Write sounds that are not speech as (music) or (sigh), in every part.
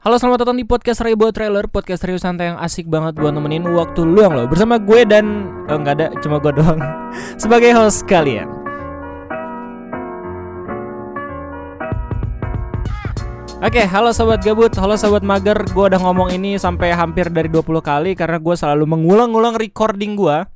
Halo selamat datang di podcast Rebo Trailer Podcast serius santai yang asik banget buat nemenin waktu luang lo. Bersama gue dan oh, nggak ada cuma gue doang (laughs) Sebagai host kalian. Oke, halo sobat gabut, halo sobat mager. Gue udah ngomong ini sampai hampir dari 20 kali Karena gue selalu mengulang-ulang recording gue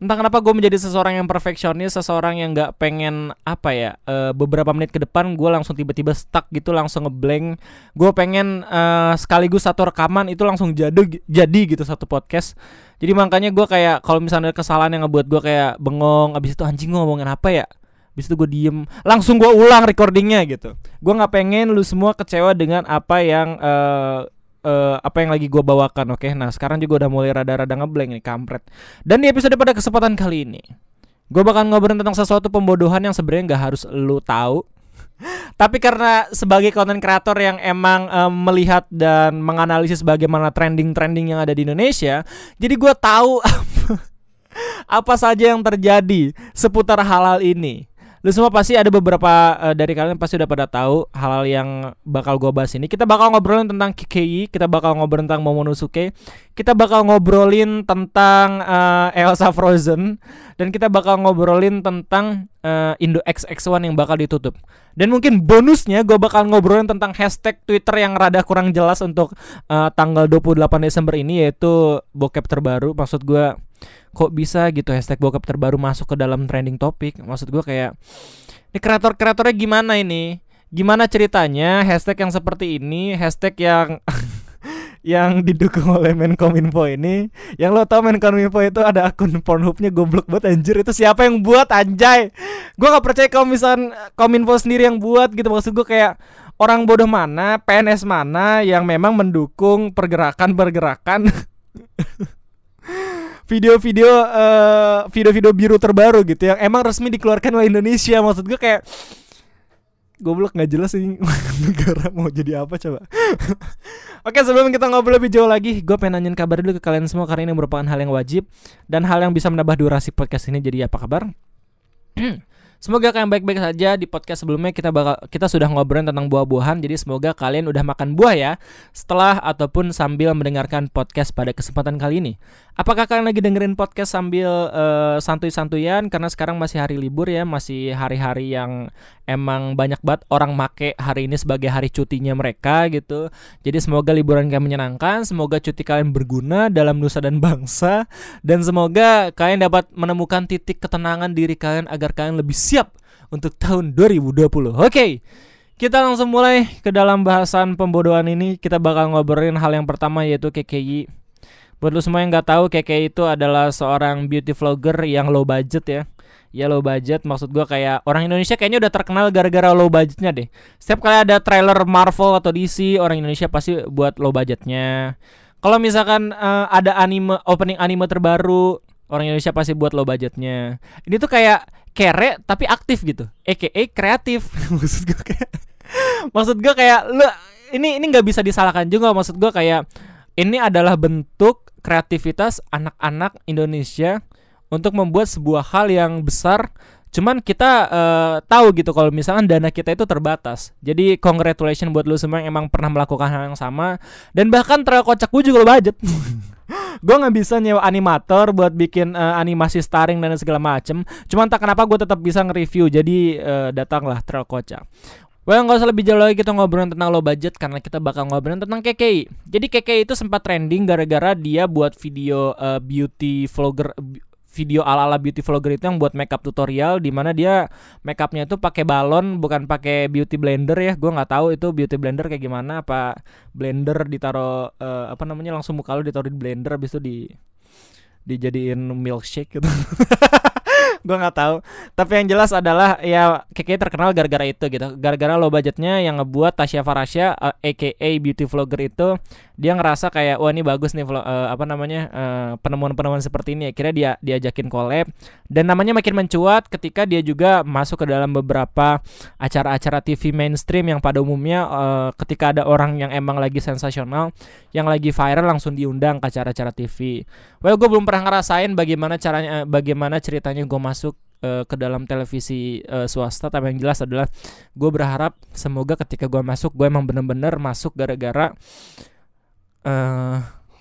entah kenapa gue menjadi seseorang yang perfeksionis seseorang yang nggak pengen apa ya uh, beberapa menit ke depan gue langsung tiba-tiba stuck gitu langsung ngeblank. Gue pengen uh, sekaligus satu rekaman itu langsung jadi jadi gitu satu podcast. Jadi makanya gue kayak kalau misalnya ada kesalahan yang ngebuat gue kayak bengong abis itu anjing gue ngomongin apa ya? Abis itu gue diem. Langsung gue ulang recordingnya gitu. Gue gak pengen lu semua kecewa dengan apa yang uh, uh, apa yang lagi gue bawakan oke? Okay? nah sekarang juga udah mulai rada-rada ngeblank nih kampret. Dan di episode pada kesempatan kali ini gue bakal ngobrolin tentang sesuatu pembodohan yang sebenarnya nggak harus lu tahu. (laughs) Tapi karena sebagai konten kreator yang emang um, melihat dan menganalisis bagaimana trending-trending yang ada di Indonesia, jadi gue tahu (laughs) apa saja yang terjadi seputar hal-hal ini lu semua pasti ada beberapa uh, dari kalian pasti udah pada tahu hal-hal yang bakal gue bahas ini. Kita bakal ngobrolin tentang KKI, kita bakal ngobrolin tentang Momonosuke, kita bakal ngobrolin tentang uh, Elsa Frozen, dan kita bakal ngobrolin tentang uh, Indo XX1 yang bakal ditutup. Dan mungkin bonusnya gue bakal ngobrolin tentang hashtag Twitter yang rada kurang jelas untuk uh, tanggal 28 Desember ini yaitu bokep terbaru. Maksud gue kok bisa gitu hashtag bokap terbaru masuk ke dalam trending topik maksud gue kayak ini kreator kreatornya gimana ini? Gimana ceritanya hashtag yang seperti ini hashtag yang (laughs) yang didukung oleh Menkominfo ini? Yang lo tau Menkominfo itu ada akun Pornhubnya goblok banget anjir. Itu siapa yang buat anjay? Gue nggak percaya kalau misalnya Kominfo sendiri yang buat gitu. Maksud gue kayak orang bodoh mana PNS mana yang memang mendukung pergerakan-pergerakan (laughs) video-video uh, video-video biru terbaru gitu yang emang resmi dikeluarkan oleh Indonesia. Maksud gue kayak goblok nggak jelas sih (laughs) negara mau jadi apa coba. (laughs) Oke sebelum kita ngobrol lebih jauh lagi Gue pengen nanyain kabar dulu ke kalian semua Karena ini merupakan hal yang wajib Dan hal yang bisa menambah durasi podcast ini. Jadi apa kabar? (clears throat) Semoga kalian baik-baik saja. Di podcast sebelumnya kita bakal kita sudah ngobrolin tentang buah-buahan. Jadi semoga kalian udah makan buah ya setelah ataupun sambil mendengarkan podcast pada kesempatan kali ini. Apakah kalian lagi dengerin podcast sambil uh, santuy-santuyan karena sekarang masih hari libur ya, masih hari-hari yang emang banyak banget orang make hari ini sebagai hari cutinya mereka gitu. Jadi semoga liburan kalian menyenangkan, semoga cuti kalian berguna dalam nusa dan bangsa dan semoga kalian dapat menemukan titik ketenangan diri kalian agar kalian lebih siap untuk tahun 2020. Oke. Okay. Kita langsung mulai ke dalam bahasan pembodohan ini. Kita bakal ngobrolin hal yang pertama yaitu KKI. Buat lu semua yang nggak tahu, KKI itu adalah seorang beauty vlogger yang low budget ya. Ya low budget maksud gua kayak orang Indonesia kayaknya udah terkenal gara-gara low budgetnya deh. Setiap kali ada trailer Marvel atau DC, orang Indonesia pasti buat low budgetnya. Kalau misalkan uh, ada anime opening anime terbaru, orang Indonesia pasti buat low budgetnya. Ini tuh kayak kere tapi aktif gitu EKE kreatif (laughs) maksud gue kayak maksud gue kayak lu ini ini nggak bisa disalahkan juga maksud gue kayak ini adalah bentuk kreativitas anak-anak Indonesia untuk membuat sebuah hal yang besar. Cuman kita uh, tahu gitu kalau misalkan dana kita itu terbatas. Jadi congratulations buat lu semua yang emang pernah melakukan hal yang sama. Dan bahkan terlalu kocak gue juga lo budget. (laughs) Gue nggak bisa nyewa animator buat bikin uh, animasi starring dan segala macem. Cuman tak kenapa gue tetap bisa nge-review. Jadi uh, datanglah Trail Kocak Well nggak usah lebih jauh lagi kita ngobrolin tentang low budget karena kita bakal ngobrolin tentang KKI. Jadi KKI itu sempat trending gara-gara dia buat video uh, beauty vlogger video ala-ala beauty vlogger itu yang buat makeup tutorial di mana dia makeupnya itu pakai balon bukan pakai beauty blender ya gue nggak tahu itu beauty blender kayak gimana apa blender ditaruh uh, apa namanya langsung muka lu ditaruh di blender habis itu di dijadiin milkshake gitu (laughs) gue nggak tahu. Tapi yang jelas adalah ya Keke terkenal gara-gara itu gitu. Gara-gara low budgetnya yang ngebuat Tasya Farasya uh, eh, aka beauty vlogger itu dia ngerasa kayak wah ini bagus nih uh, apa namanya uh, penemuan-penemuan seperti ini. Akhirnya dia diajakin collab. Dan namanya makin mencuat ketika dia juga masuk ke dalam beberapa acara-acara TV mainstream yang pada umumnya uh, ketika ada orang yang emang lagi sensasional yang lagi viral langsung diundang ke acara-acara TV. Well gue belum pernah ngerasain bagaimana caranya bagaimana ceritanya gue masuk uh, ke dalam televisi uh, swasta tapi yang jelas adalah gue berharap semoga ketika gue masuk gue emang bener-bener masuk gara-gara uh,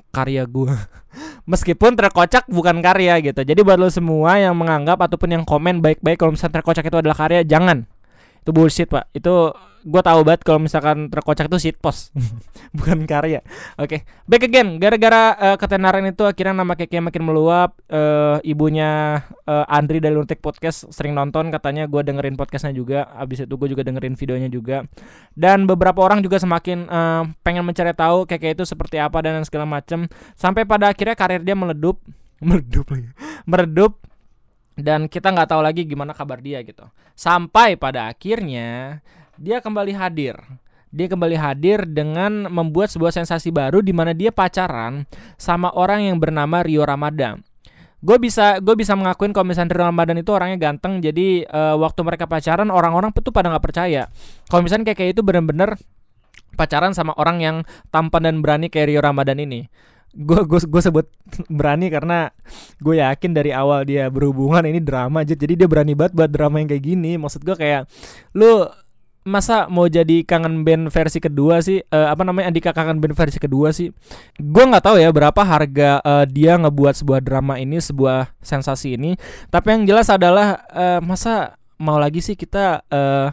karya gue (laughs) meskipun terkocak bukan karya gitu. Jadi buat lo semua yang menganggap ataupun yang komen baik-baik kalau misalnya terkocak itu adalah karya jangan. Itu bullshit pak. Itu gue tahu banget kalau misalkan terkocak itu post (laughs) bukan karya. Oke okay. back again. Gara-gara uh, ketenaran itu akhirnya nama keke makin meluap uh, ibunya uh, Andri dari Luntik Podcast sering nonton katanya gue dengerin podcastnya juga. Abis itu gue juga dengerin videonya juga. Dan beberapa orang juga semakin uh, pengen mencari tahu keke itu seperti apa dan segala macem. Sampai pada akhirnya karir dia meledup (laughs) meledup lagi meredup. Dan kita nggak tahu lagi gimana kabar dia gitu. Sampai pada akhirnya dia kembali hadir. Dia kembali hadir dengan membuat sebuah sensasi baru di mana dia pacaran sama orang yang bernama Rio Ramadan. Gue bisa gue bisa mengakuin kalau misalnya Rio Ramadan itu orangnya ganteng, jadi uh, waktu mereka pacaran orang-orang tuh pada nggak percaya. Kalau misalnya kayak itu bener-bener pacaran sama orang yang tampan dan berani kayak Rio Ramadan ini gue gue gue sebut (laughs) berani karena gue yakin dari awal dia berhubungan ini drama aja jadi dia berani banget buat drama yang kayak gini maksud gue kayak lu masa mau jadi kangen band versi kedua sih uh, apa namanya Andika kangen band versi kedua sih gue nggak tahu ya berapa harga uh, dia ngebuat sebuah drama ini sebuah sensasi ini tapi yang jelas adalah uh, masa mau lagi sih kita uh,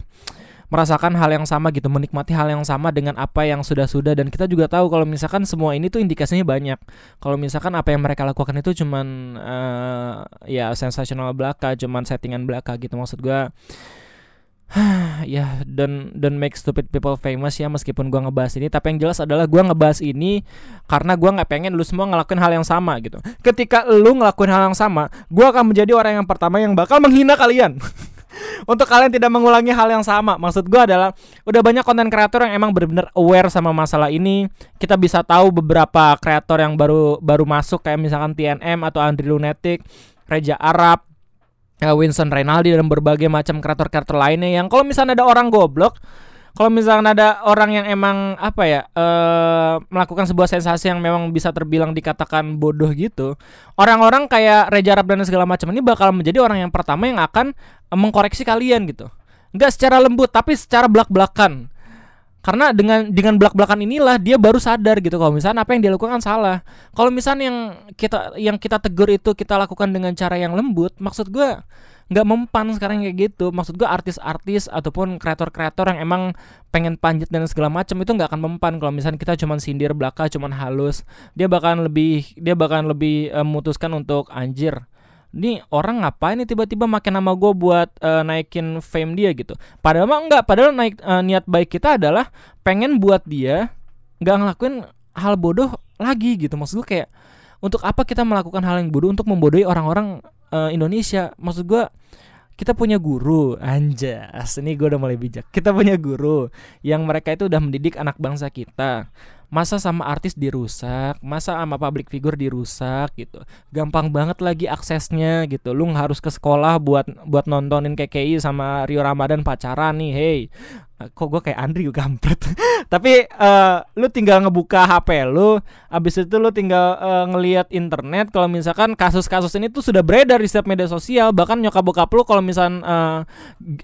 merasakan hal yang sama gitu, menikmati hal yang sama dengan apa yang sudah-sudah dan kita juga tahu kalau misalkan semua ini tuh indikasinya banyak. Kalau misalkan apa yang mereka lakukan itu cuman uh, ya sensasional belaka, cuman settingan belaka gitu maksud gua. (sighs) ya dan dan make stupid people famous ya meskipun gua ngebahas ini tapi yang jelas adalah gua ngebahas ini karena gua nggak pengen lu semua ngelakuin hal yang sama gitu ketika lu ngelakuin hal yang sama gua akan menjadi orang yang pertama yang bakal menghina kalian (laughs) untuk kalian tidak mengulangi hal yang sama. Maksud gue adalah udah banyak konten kreator yang emang benar-benar aware sama masalah ini. Kita bisa tahu beberapa kreator yang baru baru masuk kayak misalkan TNM atau Andri Lunatic, Reja Arab, Winston Reynaldi dan berbagai macam kreator-kreator lainnya yang kalau misalnya ada orang goblok kalau misalnya ada orang yang emang apa ya uh, melakukan sebuah sensasi yang memang bisa terbilang dikatakan bodoh gitu orang-orang kayak Reza Arab dan segala macam ini bakal menjadi orang yang pertama yang akan mengkoreksi kalian gitu. Nggak secara lembut tapi secara belak-belakan karena dengan dengan belak-belakan inilah dia baru sadar gitu. Kalau misalnya apa yang dia lakukan salah. Kalau misalnya yang kita yang kita tegur itu kita lakukan dengan cara yang lembut maksud gue nggak mempan sekarang kayak gitu. Maksud gue artis-artis ataupun kreator-kreator yang emang pengen panjat dan segala macam itu nggak akan mempan. Kalau misalnya kita cuman sindir belaka cuman halus dia bakalan lebih dia bakalan lebih uh, memutuskan untuk anjir ini orang ngapain nih tiba-tiba makin nama gue buat uh, naikin fame dia? Gitu. Padahal mah enggak. Padahal naik uh, niat baik kita adalah pengen buat dia nggak ngelakuin hal bodoh lagi gitu. Maksud gue kayak untuk apa kita melakukan hal yang bodoh untuk membodohi orang-orang uh, Indonesia? Maksud gue kita punya guru anjas. Ini gue udah mulai bijak. Kita punya guru yang mereka itu udah mendidik anak bangsa kita. Masa sama artis dirusak masa sama public figure dirusak gitu. Gampang banget lagi aksesnya gitu. Lu harus ke sekolah buat buat nontonin KKI sama Rio Ramadan pacaran nih hey kok gue kayak Andri gampret (laughs) tapi uh, lu tinggal ngebuka HP lu abis itu lu tinggal uh, ngelihat internet kalau misalkan kasus-kasus ini tuh sudah beredar di setiap media sosial bahkan nyokap bokap lu kalau misalkan uh,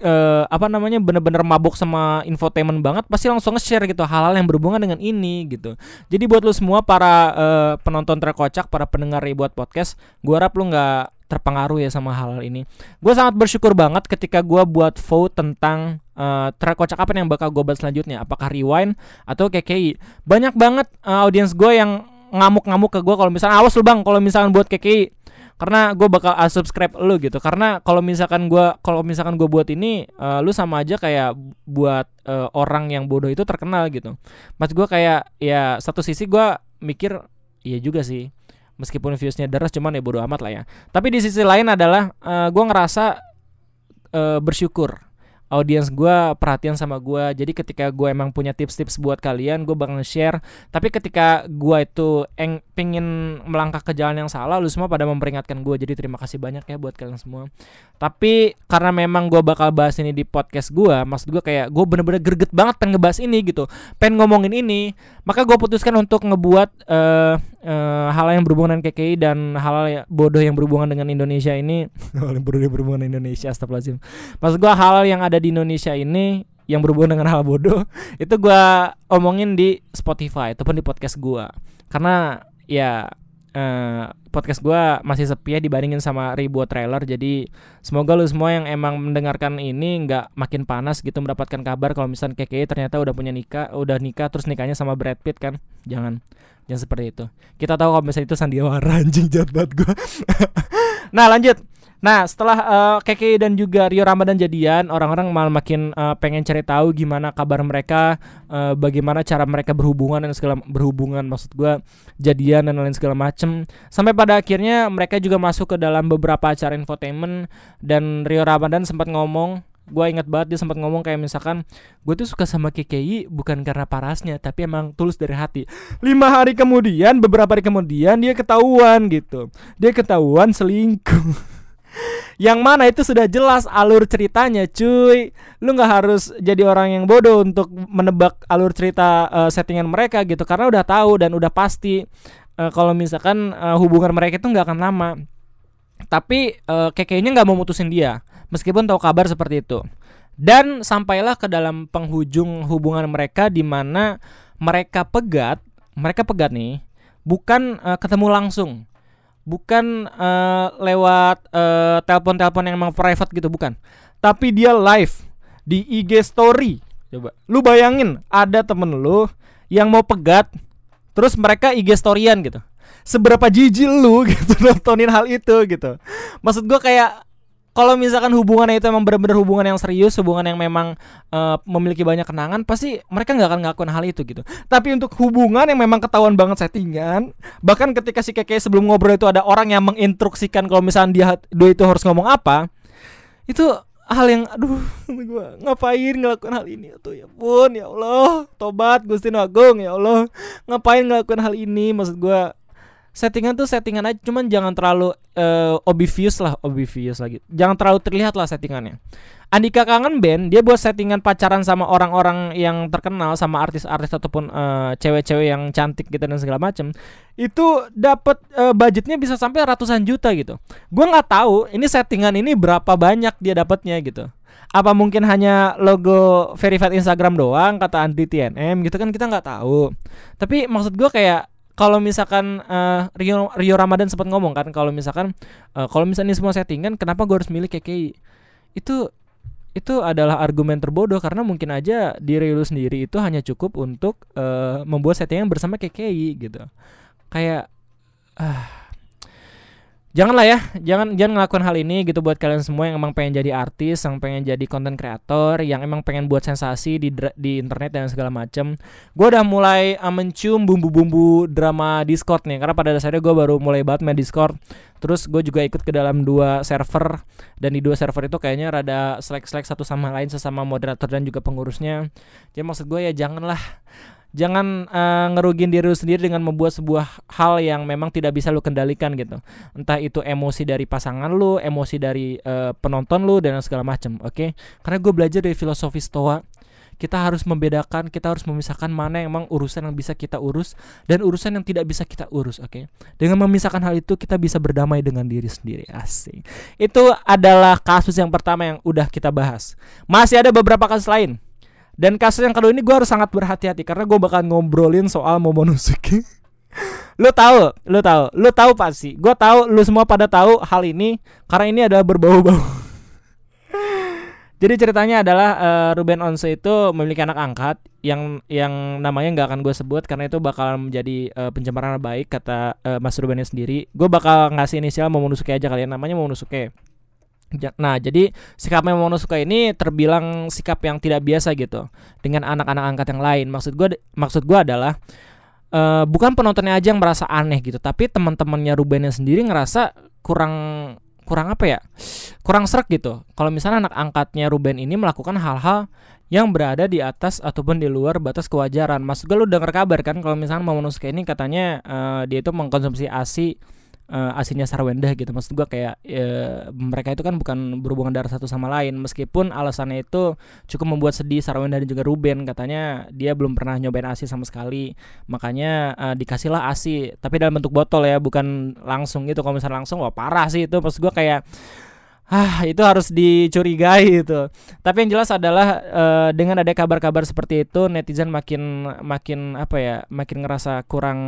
uh, apa namanya bener-bener mabuk sama infotainment banget pasti langsung nge-share gitu hal-hal yang berhubungan dengan ini gitu. Jadi buat lu semua para uh, penonton terkocak para pendengar buat podcast gue harap lu nggak terpengaruh ya sama hal, ini. Gue sangat bersyukur banget ketika gue buat vote tentang uh, track kocak apa yang bakal gue bahas selanjutnya. Apakah rewind atau KKI banyak banget uh, audiens gue yang ngamuk-ngamuk ke gue kalau misalnya awas lu bang kalau misalkan buat KKI karena gue bakal subscribe lu gitu. Karena kalau misalkan gue kalau misalkan gue buat ini uh, lu sama aja kayak buat uh, orang yang bodoh itu terkenal gitu. Mas gue kayak ya satu sisi gue mikir iya juga sih meskipun viewsnya deras cuman ya bodoh amat lah ya. Tapi di sisi lain adalah uh, gue ngerasa uh, bersyukur audiens gue perhatian sama gue jadi ketika gue emang punya tips-tips buat kalian gue bakal share tapi ketika gue itu eng pingin melangkah ke jalan yang salah lu semua pada memperingatkan gue jadi terima kasih banyak ya buat kalian semua. Tapi karena memang gue bakal bahas ini di podcast gue maksud gue kayak gue bener-bener greget banget pengen ngebahas ini gitu. Pengen ngomongin ini. Maka gue putuskan untuk ngebuat uh, uh, hal yang berhubungan dengan KKI dan hal, -hal yang bodoh yang berhubungan dengan Indonesia ini. (laughs) Hal yang bodoh yang berhubungan dengan Indonesia astagfirullahaladzim. Maksud gue hal yang ada di Indonesia ini yang berhubungan dengan hal bodoh (laughs) itu gue omongin di Spotify ataupun di podcast gue karena ya uh, podcast gue masih sepi ya dibandingin sama ribuan trailer jadi semoga lu semua yang emang mendengarkan ini nggak makin panas gitu mendapatkan kabar kalau misalnya KKI ternyata udah punya nikah udah nikah terus nikahnya sama Brad Pitt kan? Jangan jangan seperti itu. Kita tahu kalau misalnya itu sandiwara (laughs) anjing banget gue (laughs) nah lanjut Nah, setelah uh, Keke dan juga Rio Ramadan jadian, orang-orang malah makin uh, pengen cari tahu gimana kabar mereka, uh, bagaimana cara mereka berhubungan dan segala berhubungan maksud gue jadian dan lain segala macem. Sampai pada akhirnya mereka juga masuk ke dalam beberapa acara infotainment dan Rio Ramadan sempat ngomong gue ingat banget dia sempat ngomong kayak misalkan gue tuh suka sama KKI bukan karena parasnya tapi emang tulus dari hati. Lima hari kemudian beberapa hari kemudian dia ketahuan gitu. Dia ketahuan selingkuh (laughs) yang mana itu sudah jelas alur ceritanya cuy. Lu nggak harus jadi orang yang bodoh untuk menebak alur cerita uh, settingan mereka gitu karena udah tahu dan udah pasti uh, kalau misalkan uh, hubungan mereka itu nggak akan lama. Tapi uh, kayaknya nggak mau mutusin dia meskipun tahu kabar seperti itu. Dan sampailah ke dalam penghujung hubungan mereka di mana mereka pegat mereka pegat nih bukan uh, ketemu langsung bukan uh, lewat uh, telepon-telepon yang emang private gitu bukan. Tapi dia live di IG story. Coba. Lu bayangin ada temen lu yang mau pegat terus mereka IG storyan gitu. Seberapa jijik lu (laughs) gitu nontonin hal itu gitu. Maksud gua kayak kalau misalkan hubungannya itu emang benar-benar hubungan yang serius, hubungan yang memang uh, memiliki banyak kenangan, pasti mereka nggak akan ngakuin hal itu gitu. Tapi untuk hubungan yang memang ketahuan banget settingan, bahkan ketika si keke sebelum ngobrol itu ada orang yang menginstruksikan kalau misalkan dia dua itu harus ngomong apa, itu hal yang aduh (laughs) gua ngapain ngelakuin hal ini tuh ya pun ya Allah tobat Gusti Agung ya Allah ngapain ngelakuin hal ini maksud gua settingan tuh settingan aja cuman jangan terlalu uh, obvious lah obvious lagi. Jangan terlalu terlihat lah settingannya. Andika Kangen Band dia buat settingan pacaran sama orang-orang yang terkenal sama artis-artis ataupun uh, cewek-cewek yang cantik gitu dan segala macem. Itu dapat uh, budgetnya bisa sampai ratusan juta gitu. Gue nggak tahu ini settingan ini berapa banyak dia dapatnya gitu. Apa mungkin hanya logo verified Instagram doang kata anti TNM gitu kan kita nggak tahu. Tapi maksud gue kayak kalau misalkan uh, Rio Rio Ramadan sempat ngomong kan kalau misalkan uh, kalau misalnya ini semua settingan kenapa gue harus milih KKI itu itu adalah argumen terbodoh karena mungkin aja diri lu sendiri itu hanya cukup untuk uh, membuat settingan bersama KKI gitu. Kayak uh, janganlah ya jangan jangan ngelakuin hal ini gitu buat kalian semua yang emang pengen jadi artis yang pengen jadi konten kreator yang emang pengen buat sensasi di di internet dan segala macem. Gue udah mulai uh, mencium bumbu-bumbu drama discord nih karena pada dasarnya gue baru mulai banget main discord. Terus gue juga ikut ke dalam dua server dan di dua server itu kayaknya rada slack satu sama lain sesama moderator dan juga pengurusnya. Jadi maksud gue ya janganlah jangan uh, ngerugin diri lu sendiri dengan membuat sebuah hal yang memang tidak bisa lu kendalikan gitu. Entah itu emosi dari pasangan lu emosi dari uh, penonton lu dan segala macam oke? Okay? karena gue belajar dari filosofi stoa. Kita harus membedakan kita harus memisahkan mana yang emang urusan yang bisa kita urus dan urusan yang tidak bisa kita urus oke? Okay? dengan memisahkan hal itu kita bisa berdamai dengan diri sendiri asing itu adalah kasus yang pertama yang udah kita bahas. Masih ada beberapa kasus lain dan kasus yang kedua ini gue harus sangat berhati-hati karena gue bakal ngobrolin soal Momonosuke. (laughs) lu tahu, lu tahu, lu tahu pasti. Gue tahu, lu semua pada tahu hal ini karena ini adalah berbau-bau. (laughs) Jadi ceritanya adalah uh, Ruben Once itu memiliki anak angkat yang yang namanya nggak akan gue sebut karena itu bakal menjadi uh, pencemaran baik kata uh, Mas Rubennya sendiri. Gue bakal ngasih inisial Momonosuke aja kalian namanya Momonosuke. Nah, jadi sikap Momonosuke ini terbilang sikap yang tidak biasa gitu dengan anak-anak angkat yang lain. Maksud gue maksud gue adalah uh, bukan penontonnya aja yang merasa aneh gitu, tapi teman-temannya Rubennya sendiri ngerasa kurang kurang apa ya kurang serak gitu kalau misalnya anak angkatnya Ruben ini melakukan hal-hal yang berada di atas ataupun di luar batas kewajaran. Maksud gue lu dengar kabar kan kalau misalnya Momonosuke ini katanya uh, dia itu mengkonsumsi ASI uh, asinya Sarwenda gitu. Maksud gua kayak uh, mereka itu kan bukan berhubungan darah satu sama lain meskipun alasannya itu cukup membuat sedih Sarwenda dan juga Ruben katanya dia belum pernah nyobain ASI sama sekali. Makanya uh, dikasihlah ASI tapi dalam bentuk botol ya, bukan langsung gitu. Kalau misalnya langsung wah parah sih itu. Maksud gua kayak ah itu harus dicurigai itu. Tapi yang jelas adalah uh, dengan ada kabar-kabar seperti itu netizen makin makin apa ya, makin ngerasa kurang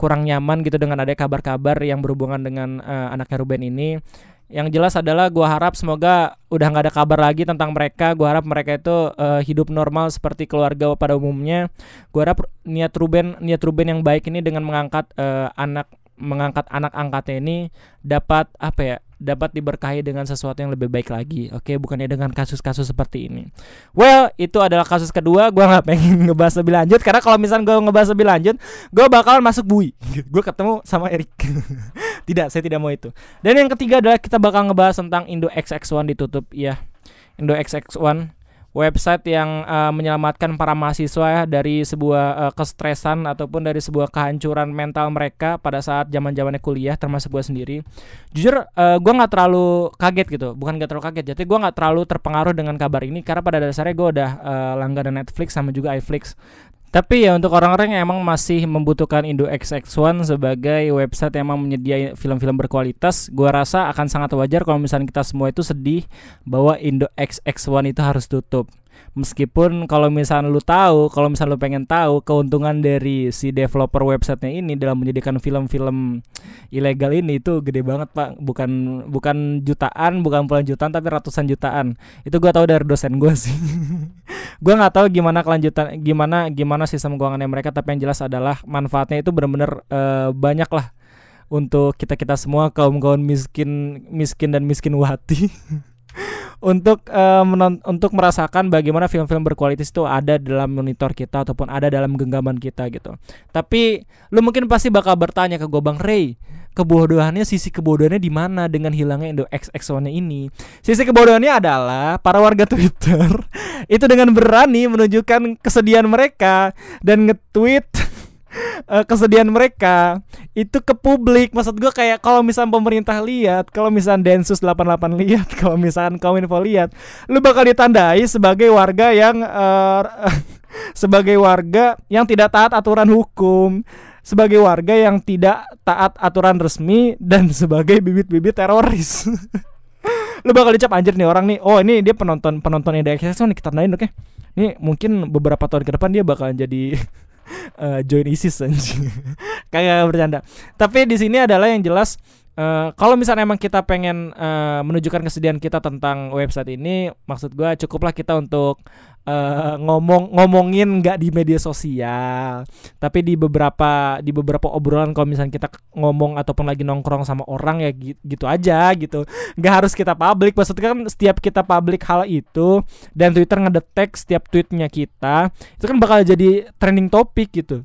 kurang nyaman gitu dengan ada kabar-kabar yang berhubungan dengan uh, anaknya Ruben ini. Yang jelas adalah gua harap semoga udah nggak ada kabar lagi tentang mereka. Gua harap mereka itu uh, hidup normal seperti keluarga pada umumnya. Gua harap niat Ruben niat Ruben yang baik ini dengan mengangkat uh, anak mengangkat anak angkatnya ini dapat apa ya dapat diberkahi dengan sesuatu yang lebih baik lagi. Oke okay? bukannya dengan kasus-kasus seperti ini. Well itu adalah kasus kedua. Gue nggak pengen (laughs) ngebahas lebih lanjut karena kalau misalnya gue ngebahas lebih lanjut gue bakalan masuk bui. (laughs) Gue ketemu sama Erik. (laughs) Tidak saya tidak mau itu. Dan yang ketiga adalah kita bakal ngebahas tentang Indo XX1 ditutup. Ya Indo XX1 website yang uh, menyelamatkan para mahasiswa dari sebuah uh, kestresan ataupun dari sebuah kehancuran mental mereka pada saat zaman zamannya kuliah termasuk gue sendiri. Jujur uh, gue nggak terlalu kaget gitu. Bukan gak terlalu kaget jadi gue nggak terlalu terpengaruh dengan kabar ini karena pada dasarnya gue udah uh, langganan Netflix sama juga iFlix tapi ya untuk orang-orang yang emang masih membutuhkan Indo XX1 sebagai website yang emang menyediakan film-film berkualitas, gua rasa akan sangat wajar kalau misalnya kita semua itu sedih bahwa Indo XX1 itu harus tutup. Meskipun kalau misalnya lu tahu, kalau misalnya lu pengen tahu keuntungan dari si developer websitenya ini dalam menyediakan film-film ilegal ini itu gede banget pak, bukan bukan jutaan, bukan puluhan jutaan tapi ratusan jutaan. Itu gua tahu dari dosen gua (laughs) sih. gua nggak tahu gimana kelanjutan, gimana gimana sistem keuangannya mereka, tapi yang jelas adalah manfaatnya itu benar-benar uh, banyak lah untuk kita kita semua kaum kaum miskin miskin dan miskin wati (laughs) untuk uh, untuk merasakan bagaimana film-film berkualitas itu ada dalam monitor kita ataupun ada dalam genggaman kita gitu. Tapi lu mungkin pasti bakal bertanya ke gue Bang Ray, kebodohannya sisi kebodohannya di mana dengan hilangnya Indo XX1-nya ini? Sisi kebodohannya adalah para warga Twitter (laughs) itu dengan berani menunjukkan kesedihan mereka dan nge-tweet uh, kesedihan mereka itu ke publik maksud gue kayak kalau misalnya pemerintah lihat kalau misalnya Densus 88 (laughs) lihat kalau misalnya Kominfo lihat lu bakal ditandai sebagai warga yang uh, (laughs) sebagai warga yang tidak taat aturan hukum sebagai warga yang tidak taat aturan resmi dan (laughs) sebagai bibit-bibit teroris lu bakal dicap anjir nih orang nih oh ini dia penonton penonton yang nih kita tandain oke okay? ini mungkin beberapa tahun ke depan dia bakal jadi uh, join ISIS anjing. (laughs) Kayak bercanda. Tapi di sini adalah yang jelas Uh, kalau misalnya emang kita pengen uh, menunjukkan kesedihan kita tentang website ini, maksud gue cukuplah kita untuk uh, ngomong ngomongin nggak di media sosial, tapi di beberapa di beberapa obrolan kalau misalnya kita ngomong ataupun lagi nongkrong sama orang ya gitu, aja gitu, nggak harus kita publik. Maksudnya kan setiap kita publik hal itu dan Twitter ngedetek setiap tweetnya kita, itu kan bakal jadi trending topik gitu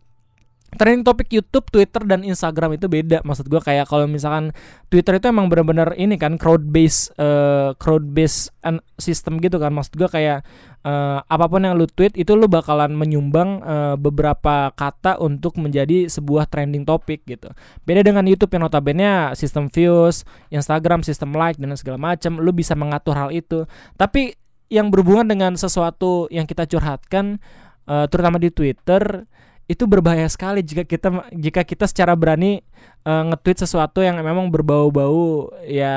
trending topik YouTube, Twitter dan Instagram itu beda. Maksud gue kayak kalau misalkan Twitter itu emang benar-benar ini kan crowd base uh, crowd base system gitu kan. Maksud gue kayak uh, apa pun yang lu tweet itu lu bakalan menyumbang uh, beberapa kata untuk menjadi sebuah trending topik gitu. Beda dengan YouTube yang notabene sistem views, Instagram sistem like dan segala macam, lu bisa mengatur hal itu. Tapi yang berhubungan dengan sesuatu yang kita curhatkan uh, terutama di Twitter itu berbahaya sekali jika kita jika kita secara berani uh, nge-tweet sesuatu yang memang berbau-bau ya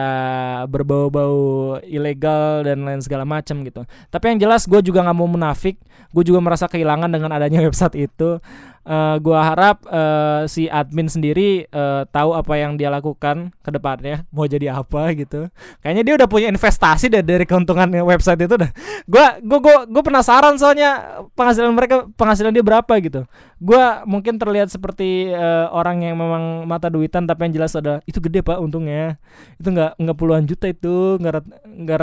berbau-bau ilegal dan lain segala macam gitu. Tapi yang jelas gue juga nggak mau munafik, gue juga merasa kehilangan dengan adanya (laughs) website itu uh, gua harap uh, si admin sendiri uh, tahu apa yang dia lakukan ke depannya mau jadi apa gitu. Kayaknya dia udah punya investasi deh dari keuntungan website itu dah. Gua gua gua, gua penasaran soalnya penghasilan mereka penghasilan dia berapa gitu. Gua mungkin terlihat seperti uh, orang yang memang mata duitan tapi yang jelas ada itu gede pak untungnya. Itu nggak nggak puluhan juta itu nggak rat,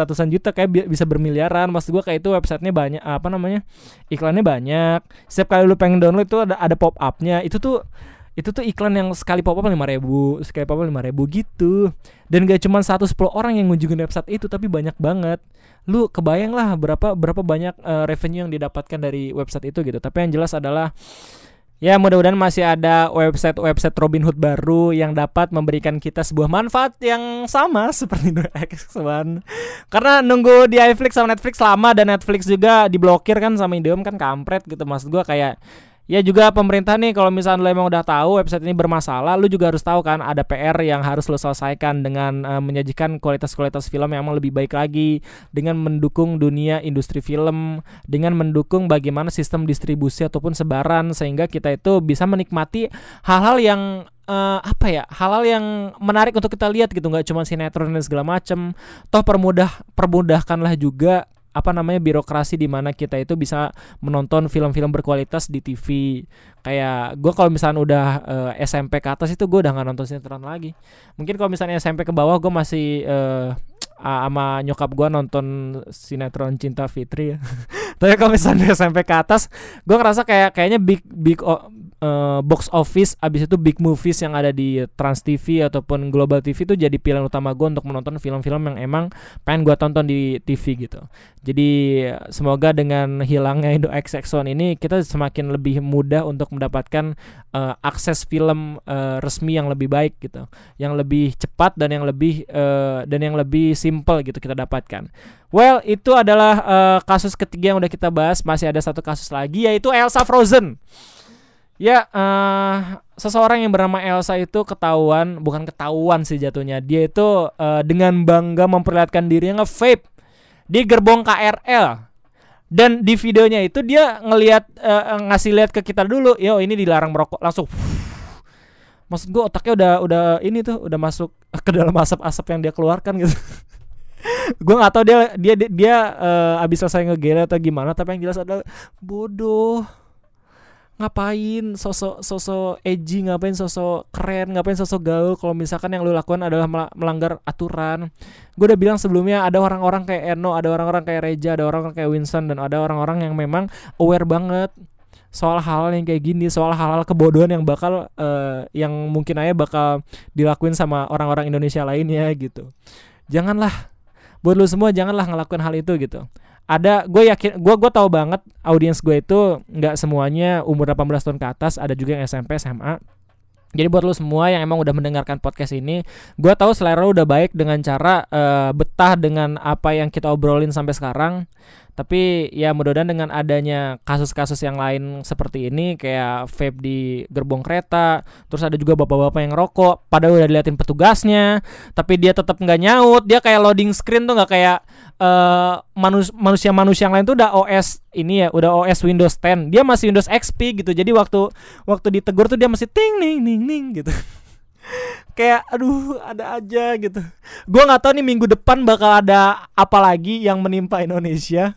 ratusan juta kayak bi bisa bermiliaran. Maksud gua kayak itu websitenya banyak apa namanya iklannya banyak. Setiap kali lu pengen download itu ada ada pop upnya itu tuh itu tuh iklan yang sekali pop up lima ribu sekali pop up lima ribu gitu. Dan gak cuma satu sepuluh orang yang ngunjungin website itu tapi banyak banget. Lu kebayang lah berapa berapa banyak uh, revenue yang didapatkan dari website itu gitu. Tapi yang jelas adalah Ya mudah-mudahan masih ada website-website Robinhood baru yang dapat memberikan kita sebuah manfaat yang sama (laughs) seperti X1 Karena nunggu di iFlix sama Netflix lama dan Netflix juga diblokir kan sama Indihome kan kampret gitu. Maksud gue kayak Ya juga pemerintah nih kalau misalnya lo emang udah tahu website ini bermasalah, lo juga harus tahu kan ada PR yang harus lo selesaikan dengan uh, menyajikan kualitas-kualitas film yang emang lebih baik lagi dengan mendukung dunia industri film, dengan mendukung bagaimana sistem distribusi ataupun sebaran sehingga kita itu bisa menikmati hal-hal yang uh, apa ya hal-hal yang menarik untuk kita lihat gitu. Nggak cuma sinetron dan segala macem. Toh permudah permudahkanlah juga apa namanya birokrasi di mana kita itu bisa menonton film-film berkualitas di TV kayak gue kalau misalnya udah uh, eh, SMP ke atas itu gue udah nggak nonton sinetron lagi. Mungkin kalau misalnya SMP ke bawah gue masih (tsk) uh, sama nyokap gue nonton sinetron Cinta Fitri ya (laughs) tapi kalau misalnya (laughs) SMP ke atas gue ngerasa kayak kayaknya big big uh, box office abis itu big movies yang ada di Trans TV ataupun Global TV itu jadi pilihan utama gue untuk menonton film-film yang emang pengen gue tonton di TV gitu. Jadi semoga dengan hilangnya Indo XX1 ini kita semakin lebih mudah untuk mendapatkan uh, akses film uh, resmi yang lebih baik gitu, yang lebih cepat dan yang lebih uh, dan yang lebih simple gitu kita dapatkan. Well, itu adalah uh, kasus ketiga yang udah kita bahas. Masih ada satu kasus lagi yaitu Elsa Frozen. Ya, uh, seseorang yang bernama Elsa itu ketahuan, bukan ketahuan sih jatuhnya. Dia itu uh, dengan bangga memperlihatkan dirinya nge-vape di gerbong KRL. Dan di videonya itu dia ngelihat uh, ngasih lihat ke kita dulu, yo ini dilarang merokok langsung. Maksud gue otaknya udah udah ini tuh udah masuk ke dalam asap-asap yang dia keluarkan gitu. Gue nggak tahu dia dia dia, dia uh, abis selesai ngegele atau gimana, tapi yang jelas adalah bodoh. Ngapain sosok sosok edgy ngapain sosok keren ngapain sosok gaul kalau misalkan yang lu lakukan adalah melanggar aturan. Gue udah bilang sebelumnya ada orang-orang kayak Eno ada orang-orang kayak Reja ada orang-orang kayak Winston dan ada orang-orang yang memang aware banget soal hal-hal yang kayak gini soal hal-hal kebodohan yang bakal uh, yang mungkin aja bakal dilakuin sama orang-orang Indonesia lainnya gitu. Janganlah buat lu semua janganlah ngelakuin hal itu gitu ada gue yakin gue gue tahu banget audiens gue itu nggak semuanya umur 18 tahun ke atas ada juga yang SMP SMA jadi buat lo semua yang emang udah mendengarkan podcast ini, gue tahu selera lo udah baik dengan cara uh, betah dengan apa yang kita obrolin sampai sekarang. Tapi ya mudah-mudahan dengan adanya kasus-kasus yang lain seperti ini kayak vape di gerbong kereta, terus ada juga bapak-bapak yang rokok, pada udah diliatin petugasnya, tapi dia tetap nggak nyaut, dia kayak loading screen tuh nggak kayak uh, manusia-manusia yang lain tuh udah OS ini ya, udah OS Windows 10, dia masih Windows XP gitu. Jadi waktu waktu ditegur tuh dia masih ting ning ning ning gitu. (laughs) kayak aduh ada aja gitu. Gua nggak tahu nih minggu depan bakal ada apa lagi yang menimpa Indonesia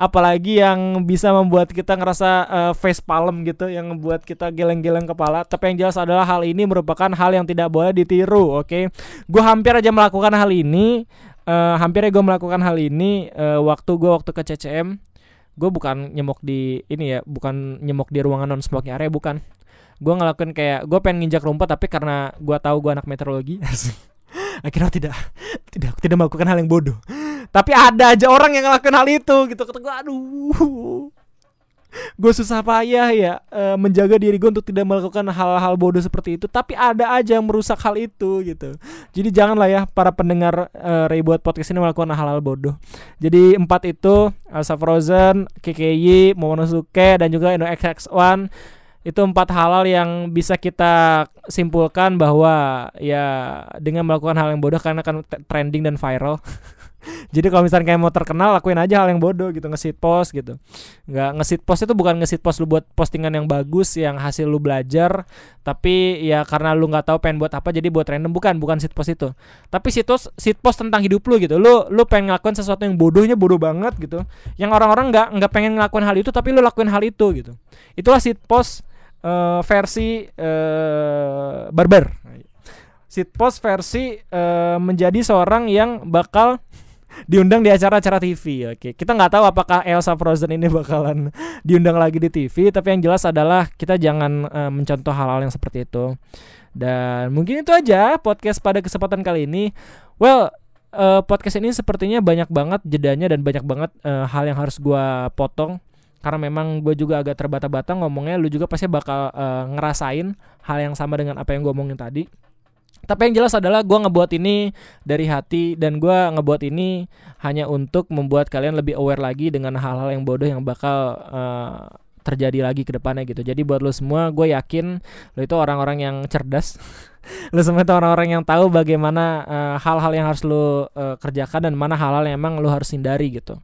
apalagi yang bisa membuat kita ngerasa uh, face palm gitu yang membuat kita geleng-geleng kepala. Tapi yang jelas adalah hal ini merupakan hal yang tidak boleh ditiru oke? Okay? gue hampir aja melakukan hal ini uh, hampir aja gue melakukan hal ini uh, waktu gue waktu ke CCM gue bukan nyemok di ini ya bukan nyemok di ruangan non smoking area bukan. Gue ngelakuin kayak gue pengen nginjak rumput tapi karena gue tahu gue anak meteorologi (laughs) akhirnya tidak tidak tidak melakukan hal yang bodoh. Tapi ada aja orang yang ngelakuin hal itu gitu. Kata gue aduh. Gue susah payah ya e, menjaga diri gue untuk tidak melakukan hal-hal bodoh seperti itu. Tapi ada aja yang merusak hal itu gitu. Jadi janganlah ya para pendengar e, Raybuat podcast ini melakukan hal-hal bodoh. Jadi empat itu Elsa Frozen, KKY, Momonosuke dan juga Ino XX1 itu empat halal yang bisa kita simpulkan bahwa ya dengan melakukan hal yang bodoh karena kan trending dan viral. (laughs) Jadi kalau misalnya kayak mau terkenal lakuin aja hal yang bodoh gitu ngesit post gitu. Nggak ngesit post itu bukan ngesit post lu buat postingan yang bagus yang hasil lu belajar tapi ya karena lu nggak tahu pengen buat apa jadi buat random. Bukan bukan sit post itu. Tapi sit post sit post tentang hidup lu gitu. Lu lu pengen ngelakuin sesuatu yang bodohnya bodoh banget gitu. Yang orang-orang nggak nggak pengen ngelakuin hal itu tapi lu lakuin hal itu gitu. Itulah sit post uh, versi uh, barber. Sit post versi uh, menjadi seorang yang bakal diundang di acara-acara TV. Oke, kita nggak tahu apakah Elsa Frozen ini (laughs) bakalan diundang lagi di TV, tapi yang jelas adalah kita jangan uh, mencontoh hal-hal yang seperti itu. Dan mungkin itu aja podcast pada kesempatan kali ini. Well, uh, podcast ini sepertinya banyak banget jedanya dan banyak banget uh, hal yang harus gua potong karena memang gue juga agak terbata-bata ngomongnya lu juga pasti bakal uh, ngerasain hal yang sama dengan apa yang gue omongin tadi tapi yang jelas adalah gue ngebuat ini dari hati dan gue ngebuat ini hanya untuk membuat kalian lebih aware lagi dengan hal-hal yang bodoh yang bakal uh, terjadi lagi ke depannya gitu. Jadi buat lo semua, gue yakin lo itu orang-orang yang cerdas (laughs) (laughs) lu semua itu orang-orang yang tahu bagaimana eh, hal-hal uh, yang harus lu uh, kerjakan dan mana hal-hal yang emang lu harus hindari gitu.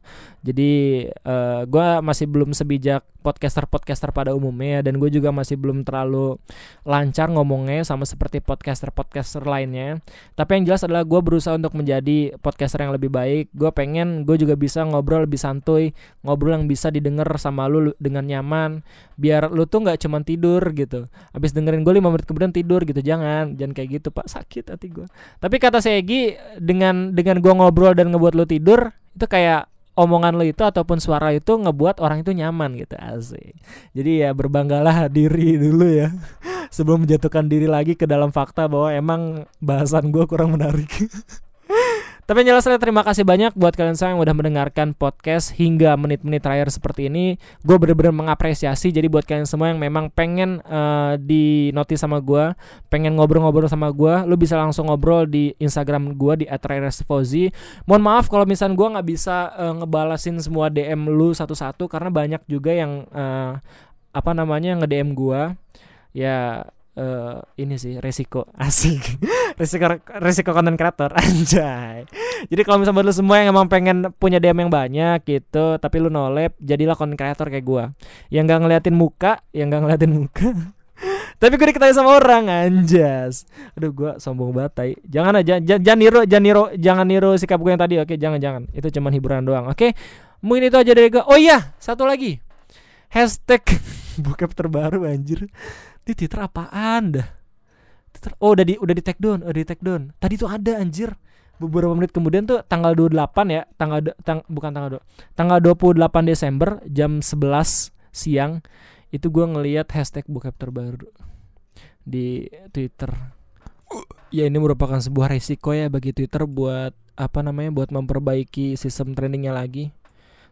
Jadi uh, eh, gue masih belum sebijak podcaster-podcaster pada umumnya dan gue juga masih belum terlalu lancar ngomongnya sama seperti podcaster-podcaster lainnya. Tapi yang jelas adalah gue berusaha untuk menjadi podcaster yang lebih baik. Gue pengen gue juga bisa ngobrol lebih santuy, ngobrol yang bisa didengar sama lu dengan nyaman. Biar lu tuh nggak cuman tidur gitu. Habis dengerin gue 5 menit kemudian tidur gitu. Jangan jangan kayak gitu pak. Sakit hati gue tapi kata Segi dengan dengan gue ngobrol dan ngebuat lo tidur itu kayak omongan lo itu ataupun suara itu ngebuat orang itu nyaman gitu. Asik. Jadi ya berbanggalah (laughs) diri dulu ya. (laughs) Sebelum menjatuhkan diri lagi ke dalam fakta bahwa emang bahasan gue kurang menarik (laughs) Tapi yang jelas terima kasih banyak buat kalian semua yang udah mendengarkan podcast hingga menit-menit terakhir seperti ini. Gue bener-bener mengapresiasi. Jadi buat kalian semua yang memang pengen uh, di notice sama gue, pengen ngobrol-ngobrol sama gue, lu bisa langsung ngobrol di Instagram gue di @rairesfozi. Mohon maaf kalau misalnya gue nggak bisa uh, ngebalasin semua DM lu satu-satu karena banyak juga yang uh, apa namanya nge-DM gue. Ya uh, ini sih resiko. (laughs) Asik. Resiko resiko konten kreator (laughs) anjay. Jadi kalau misalnya lu semua yang emang pengen punya DM yang banyak gitu tapi lu nolep jadilah konten kreator kayak gua. Yang gak ngeliatin muka yang gak ngeliatin muka. (laughs) Tapi gue diketahui sama orang anjas. Aduh gue sombong banget tai. Jangan aja jangan, jangan jangan niru jangan niru sikap gue yang tadi oke? Jangan jangan. Itu cuman hiburan doang oke? Mungkin itu aja dari gue oh iya satu lagi. Hashtag bokep terbaru anjir di Twitter apaan dah? Twitter oh udah di udah di take down, udah di take down. Tadi tuh ada anjir. Beberapa menit kemudian tuh tanggal 28 ya, tanggal tang, bukan tanggal 2. Tanggal 28 Desember jam 11 siang itu gua ngelihat hashtag bokep terbaru di Twitter. Ya ini merupakan sebuah resiko ya bagi Twitter buat apa namanya buat memperbaiki sistem trendingnya lagi.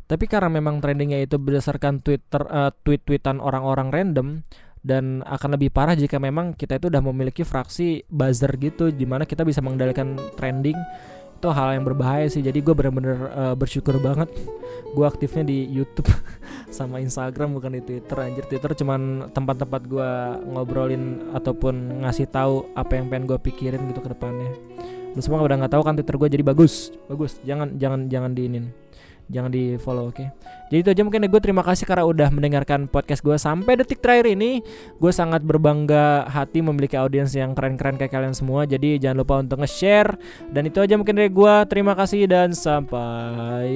Tapi karena memang trendingnya itu berdasarkan Twitter uh, tweet-tweetan orang-orang random, dan akan lebih parah jika memang kita itu udah memiliki fraksi buzzer gitu di mana kita bisa mengendalikan trending. Itu hal yang berbahaya sih. Jadi gue bener-bener uh, bersyukur banget gue aktifnya di YouTube (laughs) sama Instagram bukan di Twitter anjir. Twitter cuman tempat-tempat gue ngobrolin ataupun ngasih tahu apa yang pengen gue pikirin gitu ke depannya. Lu semua udah nggak tahu kan Twitter gue jadi bagus. Bagus. Jangan jangan jangan diinin jangan di follow oke? Okay? jadi itu aja mungkin gue terima kasih karena udah mendengarkan podcast gue sampai detik terakhir ini. Gue sangat berbangga hati memiliki audiens yang keren-keren kayak kalian semua. Jadi jangan lupa untuk nge-share. Dan itu aja mungkin dari gue terima kasih dan sampai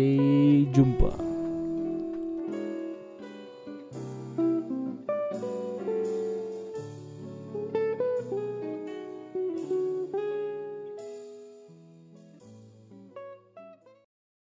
jumpa